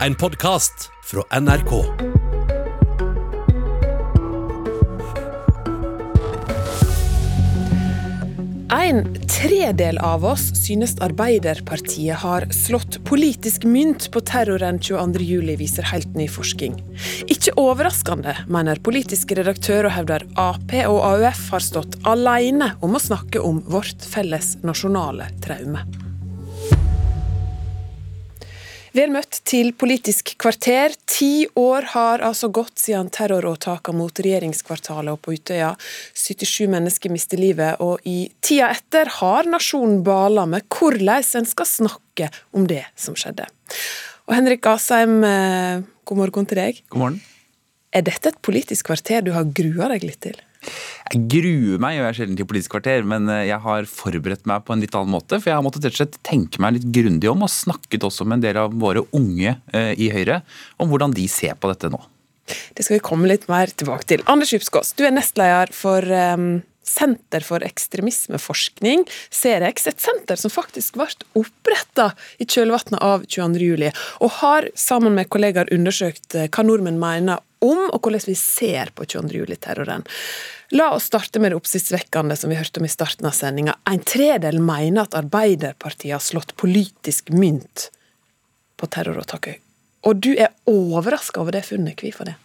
En podkast fra NRK. En tredel av oss synes Arbeiderpartiet har slått politisk mynt på terroren 22.07, viser helt ny forskning. Ikke overraskende, mener politisk redaktør og hevder Ap og AUF har stått alene om å snakke om vårt felles nasjonale traume. Vel møtt til Politisk kvarter. Ti år har altså gått siden terroråtakene mot regjeringskvartalet og på Utøya. 77 mennesker mister livet, og i tida etter har nasjonen bala med hvordan en skal snakke om det som skjedde. Og Henrik Asheim, eh, god morgen til deg. God morgen. Er dette et Politisk kvarter du har grua deg litt til? Jeg gruer meg, gjør jeg sjelden til Politisk kvarter, men eh, jeg har forberedt meg på en litt annen måte. For jeg har måttet rett og slett tenke meg litt grundig om, og snakket også med en del av våre unge eh, i Høyre om hvordan de ser på dette nå. Det skal vi komme litt mer tilbake til. Anders Djupskås, du er nestleder for um, Senter for ekstremismeforskning, Cerex. Et senter som faktisk ble oppretta i kjølvannet av 22.07, og har sammen med kollegaer undersøkt eh, hva nordmenn mener om, og hvordan vi ser på 22. juli-terroren. La oss starte med det oppsiktsvekkende som vi hørte om i starten av sendinga. En tredel mener at Arbeiderpartiet har slått politisk mynt på terroråtaket. Og du er overraska over det funnet. Hvorfor det?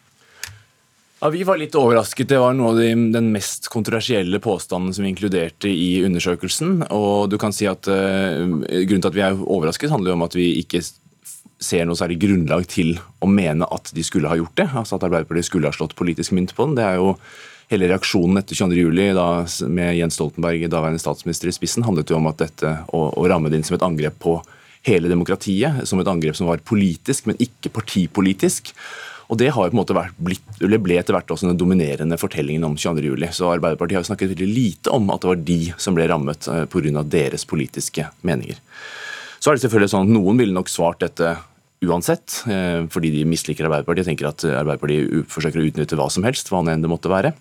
Ja, Vi var litt overrasket. Det var noe av de, den mest kontroversielle påstanden som vi inkluderte i undersøkelsen. Og du kan si at uh, Grunnen til at vi er overrasket, handler jo om at vi ikke ser noe særlig grunnlag til å mene at de skulle ha gjort det. Altså At Arbeiderpartiet skulle ha slått politisk mynt på den. Det er jo Hele reaksjonen etter 22.07 med Jens Stoltenberg, daværende statsminister, i spissen, handlet jo om at dette å, å ramme det inn som et angrep på hele demokratiet, som et angrep som var politisk, men ikke partipolitisk. Og Det har jo på en måte blitt, ble etter hvert også den dominerende fortellingen om 22.07. Så Arbeiderpartiet har jo snakket veldig lite om at det var de som ble rammet eh, pga. deres politiske meninger. Så er det selvfølgelig sånn at Noen ville nok svart dette uansett, eh, fordi de misliker Arbeiderpartiet. Jeg tenker at Arbeiderpartiet forsøker å utnytte hva som helst, hva enn det måtte være.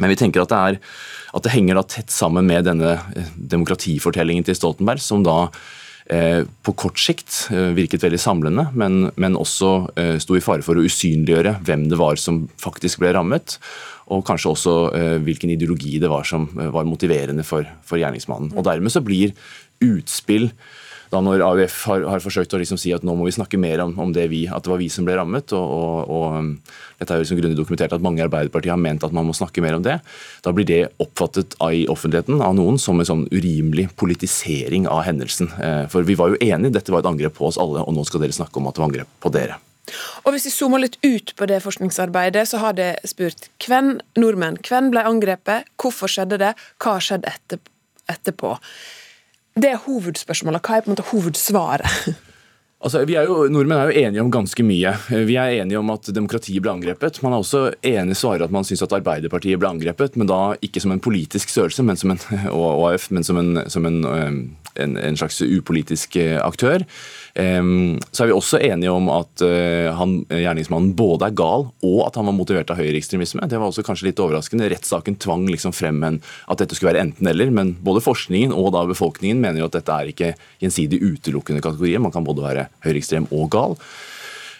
Men vi tenker at det, er, at det henger da tett sammen med denne eh, demokratifortellingen til Stoltenberg, som da eh, på kort sikt eh, virket veldig samlende, men, men også eh, sto i fare for å usynliggjøre hvem det var som faktisk ble rammet. Og kanskje også eh, hvilken ideologi det var som eh, var motiverende for, for gjerningsmannen. Og Dermed så blir utspill da når AUF har, har forsøkt å liksom si at nå må vi snakke mer om, om det, vi, at det var vi som ble rammet. og, og, og um, Dette er jo liksom grundig dokumentert at mange i Arbeiderpartiet har ment at man må snakke mer om det. Da blir det oppfattet av, i offentligheten av noen som en sånn urimelig politisering av hendelsen. Eh, for vi var jo enige, dette var et angrep på oss alle, og nå skal dere snakke om at det var angrep på dere. Og Hvis vi zoomer litt ut på det forskningsarbeidet, så har det spurt hvem nordmenn hvem ble angrepet, hvorfor skjedde det, hva har skjedd etterpå. Det er hovedspørsmålet. Hva er på en måte hovedsvaret? Altså, vi er jo, Nordmenn er jo enige om ganske mye. Vi er enige om at demokratiet ble angrepet. Man er også enig svarer at man syns at Arbeiderpartiet ble angrepet, men da ikke som en politisk størrelse men som en, og AF, men som en, som en, en, slags upolitisk eh, aktør. Så er vi også enige om at eh, han, gjerningsmannen både er gal og at han var motivert av høyreekstremisme. Det var også kanskje litt overraskende. Rettssaken tvang liksom frem at dette skulle være enten-eller. Men både forskningen og da befolkningen mener jo at dette er ikke gjensidig utelukkende kategorier. Man kan både være høyreekstrem og gal.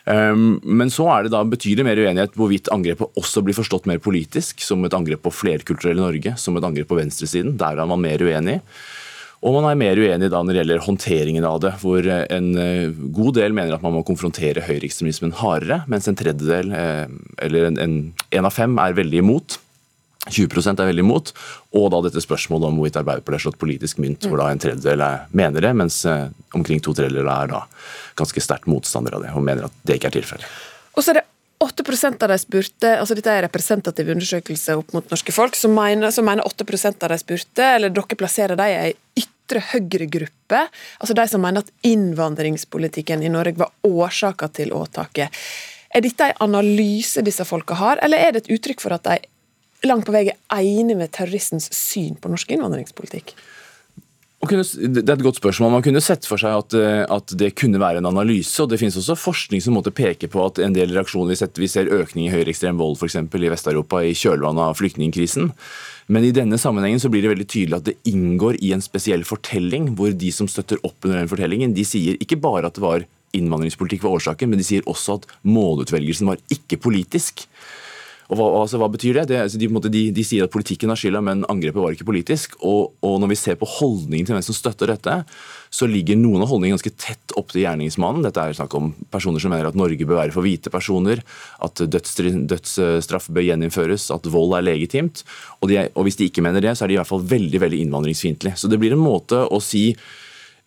Men så er det da betydelig mer uenighet hvorvidt angrepet også blir forstått mer politisk, som et angrep på flerkulturelle Norge, som et angrep på venstresiden. Der er man mer uenig. Og man er mer uenig da når det gjelder håndteringen av det, hvor en eh, god del mener at man må konfrontere høyreekstremismen hardere, mens en tredjedel, eh, eller en, en, en av fem, er veldig imot. 20% er veldig imot, og da dette spørsmålet om hvorvidt Arbeiderpartiet har slått politisk mynt, hvor da en tredjedel mener det, mens eh, omkring to tredjedeler er da ganske sterkt motstandere av det og mener at det ikke er tilfellet. Og så er det 8% av de spurte, altså Dette er en representativ undersøkelse opp mot norske folk, som mener, som mener 8% av de spurte, eller dere plasserer dem i ei ytre høyre-gruppe, altså de som mener at innvandringspolitikken i Norge var årsaka til åtaket. Er dette en analyse disse folka har, eller er det et uttrykk for at de langt på vei er enig med terroristens syn på norsk innvandringspolitikk? det er et godt spørsmål. Man kunne sett for seg at, eh, at, det kunne være en analyse. og Det finnes også forskning som måtte peke på at en del reaksjoner Vi, setter, vi ser økning i høyreekstrem vold for eksempel, i Vest-Europa i kjølvannet av flyktningkrisen. Men i denne sammenhengen så blir det veldig tydelig at det inngår i en spesiell fortelling, hvor de som støtter opp under den fortellingen, de sier ikke bare at det var innvandringspolitikk var årsaken, men de sier også at målutvelgelsen var ikke politisk. Og hva, altså, hva betyr det? det altså, de, de, de, sier at politikken har skylda, men angrepet var ikke politisk. Og, og, når vi ser på holdningen til hvem som støtter dette, så ligger noen av holdningene ganske tett opp til gjerningsmannen. Dette er snakk om personer som mener at Norge bør være for hvite personer, at dødsstraff bør gjeninnføres, at vold er legitimt. Og, er, og hvis de ikke mener det, så er de i hvert fall veldig veldig innvandringsfiendtlige. Så det blir en måte å si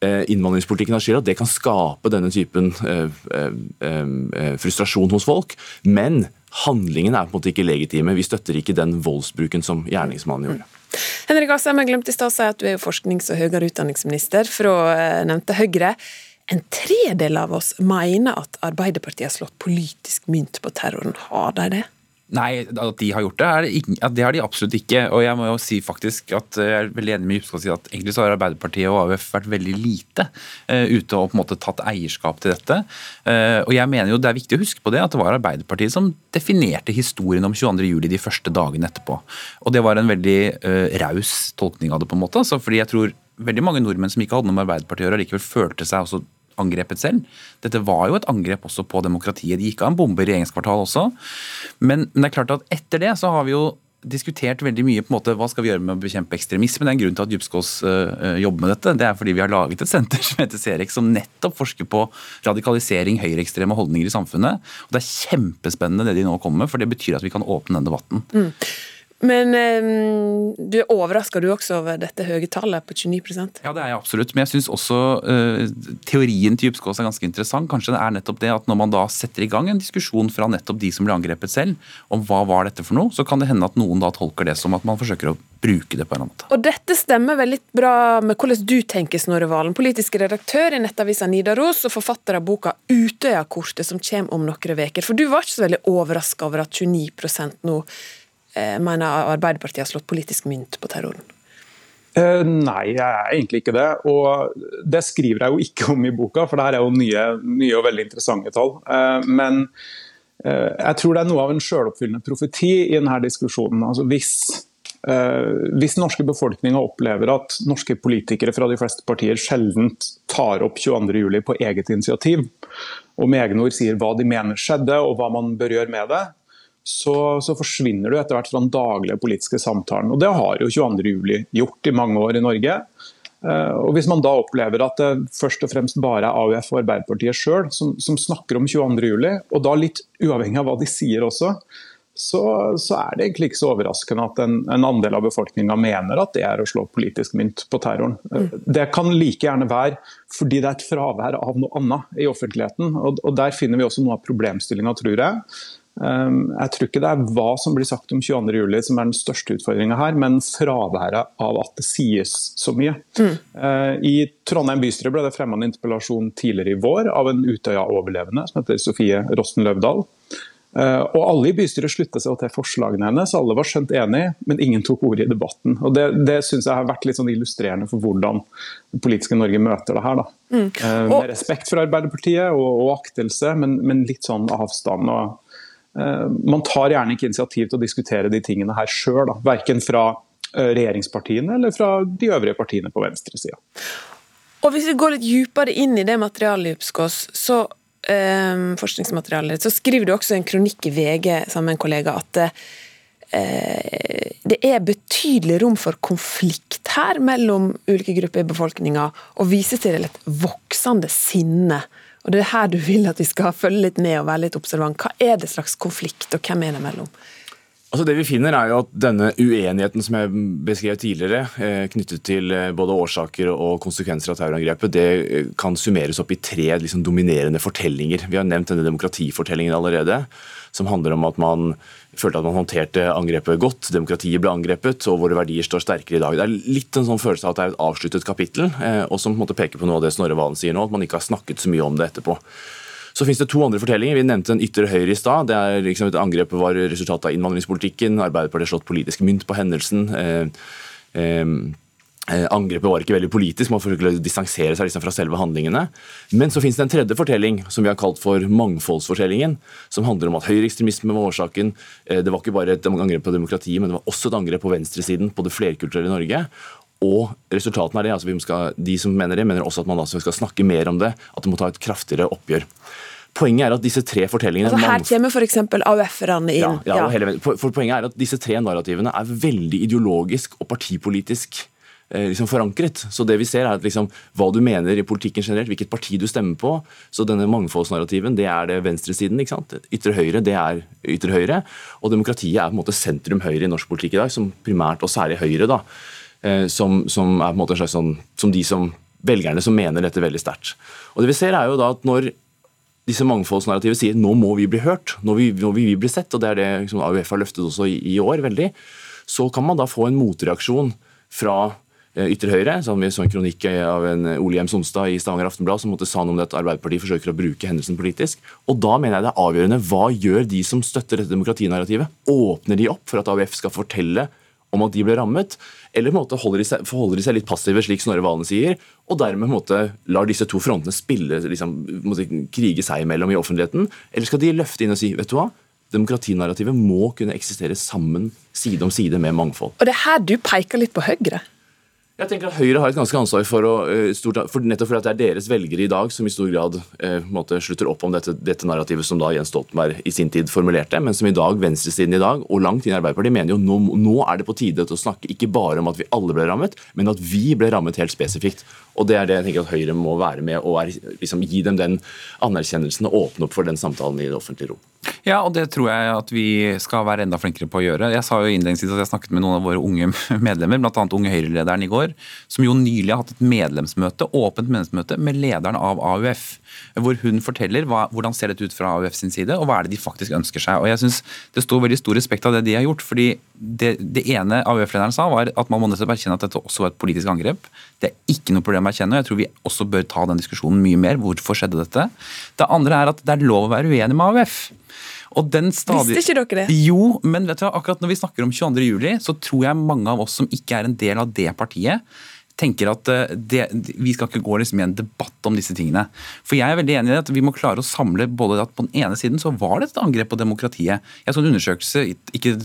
innvandringspolitikken av at det kan skape denne typen eh, eh, eh, frustrasjon hos folk. Men handlingene er på en måte ikke legitime. Vi støtter ikke den voldsbruken som gjerningsmannen gjorde. Henrik Asheim, jeg glemte i stad å si at du er jo forsknings- og høyere utdanningsminister fra eh, nevnte Høyre. En tredel av oss mener at Arbeiderpartiet har slått politisk mynt på terroren. Har de det? Nei, at de har gjort det, er, det har de absolutt ikke. Og jeg må jo si faktisk at jeg er veldig enig med Jupskog si at egentlig så har Arbeiderpartiet og AUF vært veldig lite uh, ute og på en måte tatt eierskap til dette. Uh, og jeg mener jo det er viktig å huske på det, at det var Arbeiderpartiet som definerte historien om 22.07 de første dagene etterpå. Og det var en veldig uh, raus tolkning av det, på en måte. Altså, fordi jeg tror veldig mange nordmenn som ikke hadde noe med Arbeiderpartiet å gjøre, likevel følte seg også angrepet selv. Dette var jo et angrep også på demokratiet. Det gikk av en bombe i regjeringskvartalet også. Men, men, det er klart at etter det så har vi jo diskutert veldig mye på en måte, hva skal vi gjøre med å bekjempe ekstremisme. Det er en grunn til at Djupskås uh, jobber med dette. Det er fordi vi har laget et senter som heter Serek, som nettopp forsker på radikalisering, høyreekstreme holdninger i samfunnet. Og Det er kjempespennende det de nå kommer med, for det betyr at vi kan åpne den debatten. Mm. Men um, du er overraska du også over dette høye tallet på 29% Ja, det er jeg absolutt. Men jeg syns også uh, teorien til Djupskås er ganske interessant. Kanskje det er nettopp det at når man da setter i gang en diskusjon fra nettopp de som ble angrepet selv, om hva var dette for noe, så kan det hende at noen da tolker det som at man forsøker å bruke det på en annen måte. Og dette stemmer veldig bra med hvordan du tenker, Snorre Valen, politisk redaktør i nettavisa Nidaros og forfatter av boka Utøyakortet, som kommer om noen uker. For du var ikke så veldig overraska over at 29 nå mener Arbeiderpartiet har slått politisk mynt på terroren? Uh, nei, jeg er egentlig ikke det. Og det skriver jeg jo ikke om i boka, for det her er jo nye, nye og veldig interessante tall. Uh, men jeg tror det er noe av en selvoppfyllende profeti i denne diskusjonen. Altså hvis, hvis norske befolkninger opplever at norske politikere fra de fleste partier sjelden tar opp 22.07 på eget initiativ, og med egne ord sier hva de mener skjedde og hva man bør gjøre med det, så, så, forsvinner du etter hvert fra den daglige politiske samtalen. Og Det har jo 22.07 gjort i mange år i Norge. Eh, og Hvis man da opplever at det først og fremst bare er AUF og Arbeiderpartiet sjøl som, som, snakker om 22.07, og da litt uavhengig av hva de sier også, så, så er det egentlig ikke så overraskende at en, en andel av befolkninga mener at det er å slå politisk mynt på terroren. Mm. Det kan like gjerne være fordi det er et fravær av noe annet i offentligheten. og, og Der finner vi også noe av problemstillinga, tror jeg. Ehm, jeg tror ikke det er hva som blir sagt om 22.07 som er den største utfordringa her, men fraværet av at det sies så mye. Mm. Eh, I Trondheim bystyre ble det fremma en interpellasjon tidligere i vår av en Utøya-overlevende som heter Sofie Rosten Løvdahl. Eh, og Alle i bystyret sluttet seg til forslagene hennes, alle var skjønt enige, men ingen tok ordet i debatten. Og Det, det synes jeg har vært litt sånn illustrerende for hvordan det politiske Norge møter det her. Mm. Med respekt for Arbeiderpartiet og, og aktelse, men, men, litt sånn avstand. og man tar gjerne ikke initiativ til å diskutere de tingene her sjøl, verken fra eh, regjeringspartiene eller fra de øvrige partiene på venstresida. Og Hvis vi går litt dypere inn i det materialet, så eh, forskningsmaterialet, så skriver du også en kronikk i VG sammen med en kollega at eh, det er betydelig rom for konflikt her mellom ulike grupper i befolkninga, og viser til et voksende sinne og Det er her du vil at vi skal følge litt med og være litt observant. Hva er det slags konflikt, og hvem er det mellom? Altså det vi finner er jo at Denne uenigheten som jeg beskrev tidligere, eh, knyttet til eh, både årsaker og konsekvenser av terrorangrepet, det eh, kan summeres opp i tre liksom, dominerende fortellinger. Vi har nevnt denne demokratifortellingen allerede, som handler om at man følte at man håndterte angrepet godt, demokratiet ble angrepet, og våre verdier står sterkere i dag. Det er litt en sånn følelse av at det er et avsluttet kapittel, og som på en måte peker på noe av det Snorre Valen sier nå, at man ikke har snakket så mye om det etterpå. Så finnes det to andre fortellinger. Vi nevnte en ytre høyre i stad. Det er liksom et Angrepet var resultatet av innvandringspolitikken. Arbeiderpartiet har slått politisk mynt på hendelsen. Eh, eh, Eh, angrepet var ikke veldig politisk, man forsøkte å distansere seg liksom fra selve handlingene. Men så finnes det en tredje fortelling, som vi har kalt for mangfoldsfortellingen. Som handler om at høyreekstremisme var årsaken. Eh, det var ikke bare et angrep på demokratiet, men det var også et angrep på venstresiden, på det flerkulturelle Norge. Og resultatene er det, altså vi skal, De som mener det, mener også at man altså skal snakke mer om det. At det må ta et kraftigere oppgjør. Poenget er at disse tre fortellingene Altså her kommer f.eks. AUF-erne inn. Ja, ja, ja. for, Poenget er at disse tre narrativene er veldig ideologisk og partipolitisk eh, liksom forankret. Så det vi ser er at liksom, Hva du mener i politikken generelt, hvilket parti du stemmer på. så Denne mangfoldsnarrativen det er det venstresiden. ikke sant? Ytre høyre det er ytre høyre. Og demokratiet er på en måte sentrum høyre i norsk politikk i dag, som primært og særlig Høyre. da, som, som er på en måte en slags sånn, som de som velgerne som mener dette veldig sterkt. Og det vi ser er jo da at når disse mangfoldsnarrativet sier nå må vi bli hørt, nå vil, nå vi bli sett, og det er det liksom, AUF har løftet også i, i, år veldig, så kan man da få en motreaksjon fra eh, ytre høyre. Sånn vi så en kronikk av en Ole Hjem Sonstad i Stavanger Aftenblad som måtte sa noe om det at Arbeiderpartiet forsøker å bruke hendelsen politisk. Og Da mener jeg det er avgjørende. Hva gjør de som støtter dette demokratinarrativet? Åpner de opp for at AUF skal fortelle om at de ble rammet, eller måte holder de seg, forholder de seg litt passive, slik Snorre Valen sier, og dermed måte lar disse to frontene spille, liksom, krige seg imellom i offentligheten? Eller skal de løfte inn og si vet du hva, demokratinarrativet må kunne eksistere sammen, side om side med mangfold? Og det er her du peker litt på Høyre? Jeg tenker at Høyre har et ganske ansvar for å, stort, for nettopp fordi det er deres velgere i dag som i stor grad eh, måte, slutter opp om dette, dette, narrativet som da Jens Stoltenberg i sin tid formulerte, men som i dag venstresiden i dag og langt inn i Arbeiderpartiet mener jo nå, nå er det på tide til å snakke ikke bare om at vi alle ble rammet, men at vi ble rammet helt spesifikt. Og Det er det jeg tenker at Høyre må være med og er, liksom, gi dem den anerkjennelsen og åpne opp for den samtalen i det offentlige rom. Ja, og det tror jeg at vi skal være enda flinkere på å gjøre. Jeg sa jo innledningsvis at jeg snakket med noen av våre unge medlemmer, bl.a. Unge Høyre-lederen i går, som jo nylig har hatt et medlemsmøte, åpent medlemsmøte med lederen av AUF. Hvor hun forteller hva, hvordan ser dette ut fra AUF sin side, og hva er det de faktisk ønsker seg. Og jeg synes Det står veldig stor respekt av det de har gjort. fordi Det, det ene AUF-lederen sa, var at man må nettopp erkjenne at dette også var et politisk angrep. Det er ikke noe problem å erkjenne, og jeg tror vi også bør ta den diskusjonen mye mer. Hvorfor skjedde dette? Det andre er at det er lov å være uenig med AUF. Stadig... Visste ikke dere det? Jo, men vet du, akkurat når vi snakker om 22.07, så tror jeg mange av oss som ikke er en del av det partiet, tenker at eh, det, vi skal ikke gå liksom i en debatt om disse tingene. For jeg er veldig enig i at vi må klare å samle både at på den ene siden så var det et angrep på demokratiet. Jeg så en undersøkelse, ikke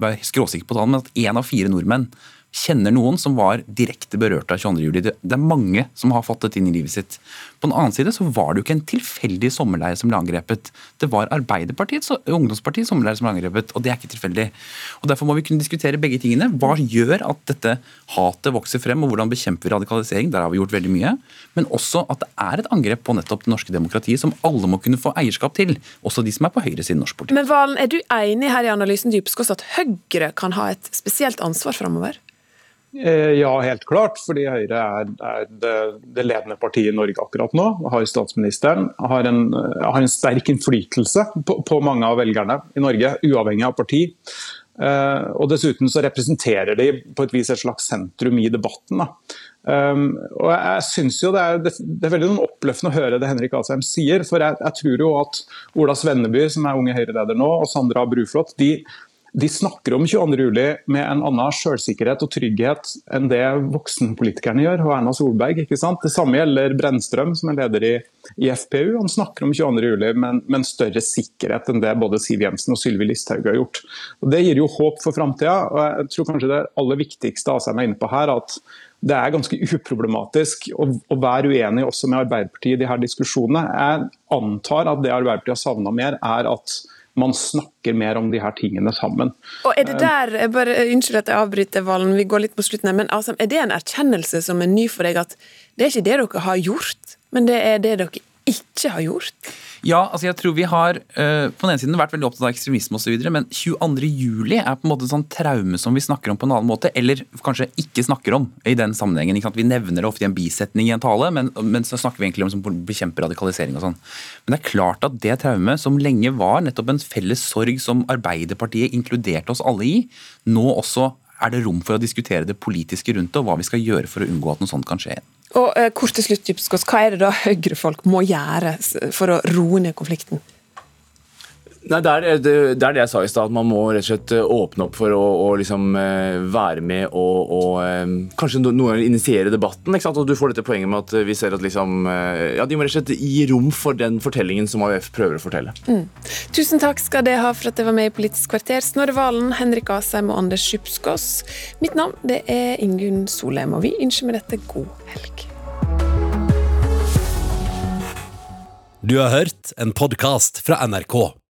vær skråsikker på tallene, men at én av fire nordmenn kjenner noen som var direkte berørt av 22. juli. Det er mange som har fått dette inn i livet sitt. På den annen side så var det jo ikke en tilfeldig sommerleir som ble angrepet. Det var Arbeiderpartiets ungdomspartiets sommerleir som ble angrepet, og det er ikke tilfeldig. Og Derfor må vi kunne diskutere begge tingene. Hva gjør at dette hatet vokser frem, og hvordan bekjemper vi radikalisering? Der har vi gjort veldig mye. Men også at det er et angrep på nettopp det norske demokratiet, som alle må kunne få eierskap til. Også de som er på høyresiden i norsk politikk. Men Valen, er du enig her i analysen Dypskås at Høyre kan ha et spesielt ansvar framover? Eh, ja, helt klart. Fordi Høyre er, er det, det, ledende partiet i Norge akkurat nå. Har statsministeren. Har en, har en sterk innflytelse på, på, mange av velgerne i Norge, uavhengig av parti. Uh, og Dessuten så representerer de på et vis et slags sentrum i debatten. Um, og jeg synes jo det er, det, det er veldig oppløftende å høre det Henrik Asheim sier. For jeg, jeg tror jo at Ola Svenneby, som er unge Høyre-leder nå, og Sandra Bruflot, de, de snakker om 22.07 med en annen selvsikkerhet og trygghet enn det voksenpolitikerne gjør, og Erna Solberg. ikke sant? Det samme gjelder Brennstrøm, som er leder i, i FPU. Han snakker om 22.07 med, med en større sikkerhet enn det både Siv Jensen og Sylvi Listhaug har gjort. Og Det gir jo håp for framtida. Jeg tror kanskje det aller viktigste Asheim er inne på her, at det er ganske uproblematisk å, å, være uenig også med Arbeiderpartiet i de her diskusjonene. Jeg antar at det Arbeiderpartiet har savna mer, er at man snakker mer om de her tingene sammen. Og er det der, der, bare Unnskyld at jeg avbryter, Valen, vi går litt på slutten her, men altså, er det en erkjennelse som er ny for deg, at det er ikke det dere har gjort, men det er det dere ikke har gjort? Ja, altså jeg tror vi har uh, på den ene siden vært veldig opptatt av ekstremisme osv., men 22.07 er på en måte en sånn traume som vi snakker om på en annen måte, eller kanskje ikke snakker om i den sammenhengen. Vi nevner det ofte i en bisetning i en tale, men, men så snakker vi egentlig om å bekjempe radikalisering og sånn. Men det er klart at det traumet, som lenge var nettopp en felles sorg som Arbeiderpartiet inkluderte oss alle i, nå også er det rom for å diskutere det politiske rundt det, og hva vi skal gjøre for å unngå at noe sånt kan skje igjen. Og eh, kort til slutt, Hva er det da Høyre-folk må gjøre for å roe ned konflikten? Nei, det er det, det er det jeg sa i stad, at man må rett og slett eh, åpne opp for å, å liksom eh, være med og, og eh, kanskje noen ganger initiere debatten. ikke sant? Og du får dette poenget med at eh, vi ser at liksom eh, Ja, de må rett og slett gi rom for den fortellingen som AUF prøver å fortelle. Tusen takk skal dere ha for at dere var med i Politisk kvarter. Snorre Valen, Henrik Asheim og Anders Schupskås. Mitt navn det er Ingunn Solheim, og vi ønsker med dette god helg. Du har hørt en podkast fra NRK.